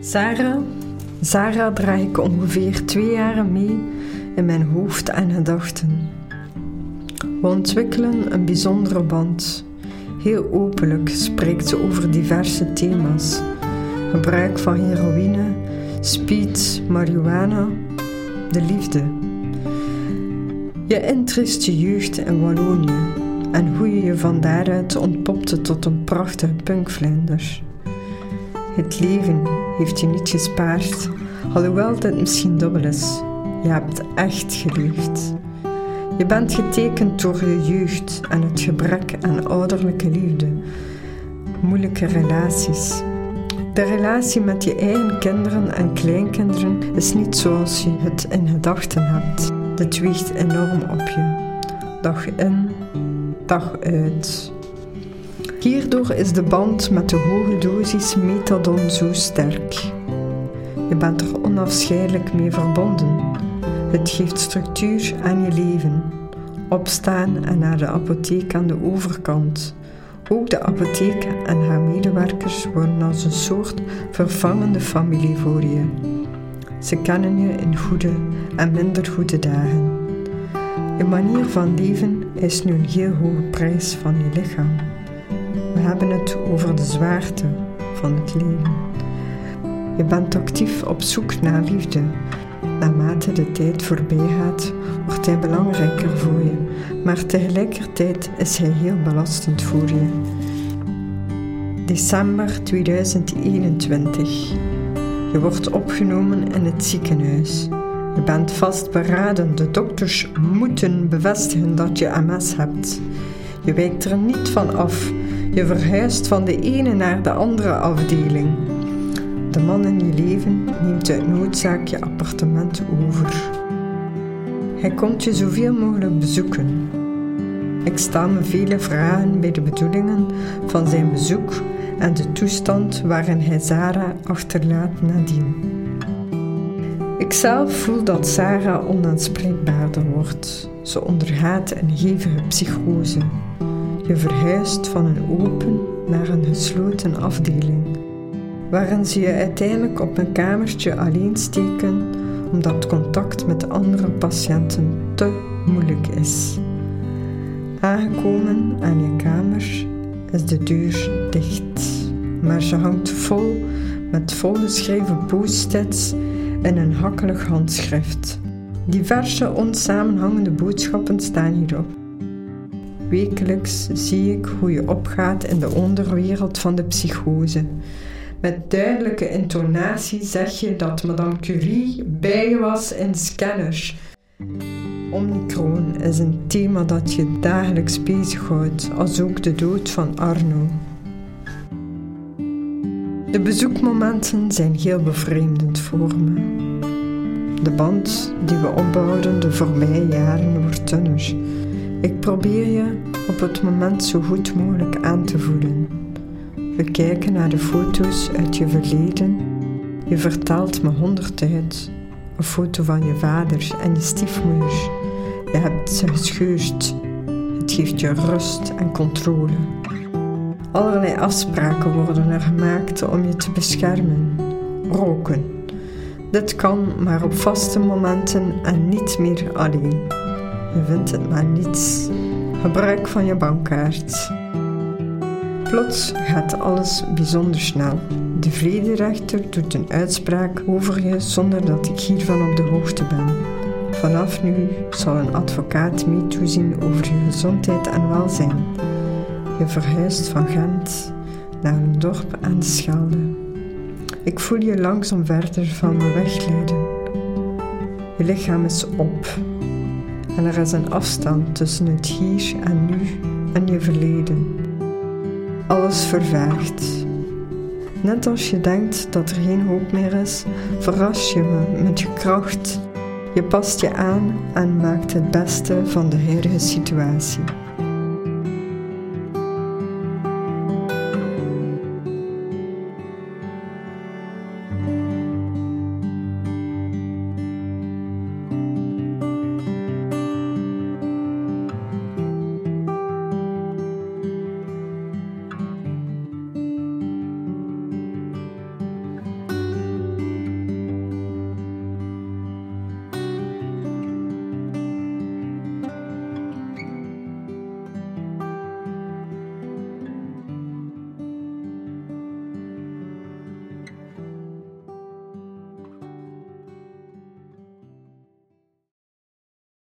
Sarah, Sarah draag ik ongeveer twee jaren mee in mijn hoofd en gedachten. We ontwikkelen een bijzondere band. Heel openlijk spreekt ze over diverse thema's. Gebruik van heroïne, speed, marihuana, de liefde. Je interesse jeugd in Wallonië en hoe je je van daaruit ontpopte tot een prachtige punkvlinder. Het leven heeft je niet gespaard, alhoewel dit misschien dubbel is. Je hebt echt geleefd. Je bent getekend door je jeugd en het gebrek aan ouderlijke liefde, moeilijke relaties. De relatie met je eigen kinderen en kleinkinderen is niet zoals je het in gedachten hebt. Dit weegt enorm op je, dag in, dag uit. Hierdoor is de band met de hoge dosis methadon zo sterk. Je bent er onafscheidelijk mee verbonden. Het geeft structuur aan je leven. Opstaan en naar de apotheek aan de overkant. Ook de apotheek en haar medewerkers worden als een soort vervangende familie voor je. Ze kennen je in goede en minder goede dagen. Je manier van leven is nu een heel hoge prijs van je lichaam. We hebben het over de zwaarte van het leven. Je bent actief op zoek naar liefde. Naarmate de tijd voorbij gaat, wordt hij belangrijker voor je, maar tegelijkertijd is hij heel belastend voor je. December 2021. Je wordt opgenomen in het ziekenhuis. Je bent vastberaden. De dokters moeten bevestigen dat je MS hebt. Je wijkt er niet van af. Je verhuist van de ene naar de andere afdeling. De man in je leven neemt uit noodzaak je appartement over. Hij komt je zoveel mogelijk bezoeken. Ik stel me vele vragen bij de bedoelingen van zijn bezoek en de toestand waarin hij Sarah achterlaat nadien. Ikzelf voel dat Sarah onanspreekbaarder wordt. Ze ondergaat een hevige psychose. Je verhuist van een open naar een gesloten afdeling, waarin ze je uiteindelijk op een kamertje alleen steken omdat contact met andere patiënten te moeilijk is. Aangekomen aan je kamer is de deur dicht, maar ze hangt vol met volgeschreven post-its in een hakkelig handschrift. Diverse onsamenhangende boodschappen staan hierop. Wekelijks zie ik hoe je opgaat in de onderwereld van de psychose. Met duidelijke intonatie zeg je dat Madame Curie bij was in scanner. Omicron is een thema dat je dagelijks bezighoudt, als ook de dood van Arno. De bezoekmomenten zijn heel bevreemdend voor me. De band die we opbouwden de voorbije jaren wordt dunner. Ik probeer je op het moment zo goed mogelijk aan te voelen. We kijken naar de foto's uit je verleden. Je vertelt me honderdduit. Een foto van je vader en je stiefmoeder. Je hebt ze gescheurd. Het geeft je rust en controle. Allerlei afspraken worden er gemaakt om je te beschermen. Roken. Dit kan maar op vaste momenten en niet meer alleen. Je vindt het maar niets. Gebruik van je bankkaart. Plots gaat alles bijzonder snel. De vrederechter doet een uitspraak over je zonder dat ik hiervan op de hoogte ben. Vanaf nu zal een advocaat mee toezien over je gezondheid en welzijn. Je verhuist van Gent naar een dorp aan de Schelde. Ik voel je langzaam verder van me wegleiden. Je lichaam is op en er is een afstand tussen het hier en nu en je verleden. Alles vervaagt. Net als je denkt dat er geen hoop meer is, verras je me met je kracht. Je past je aan en maakt het beste van de huidige situatie.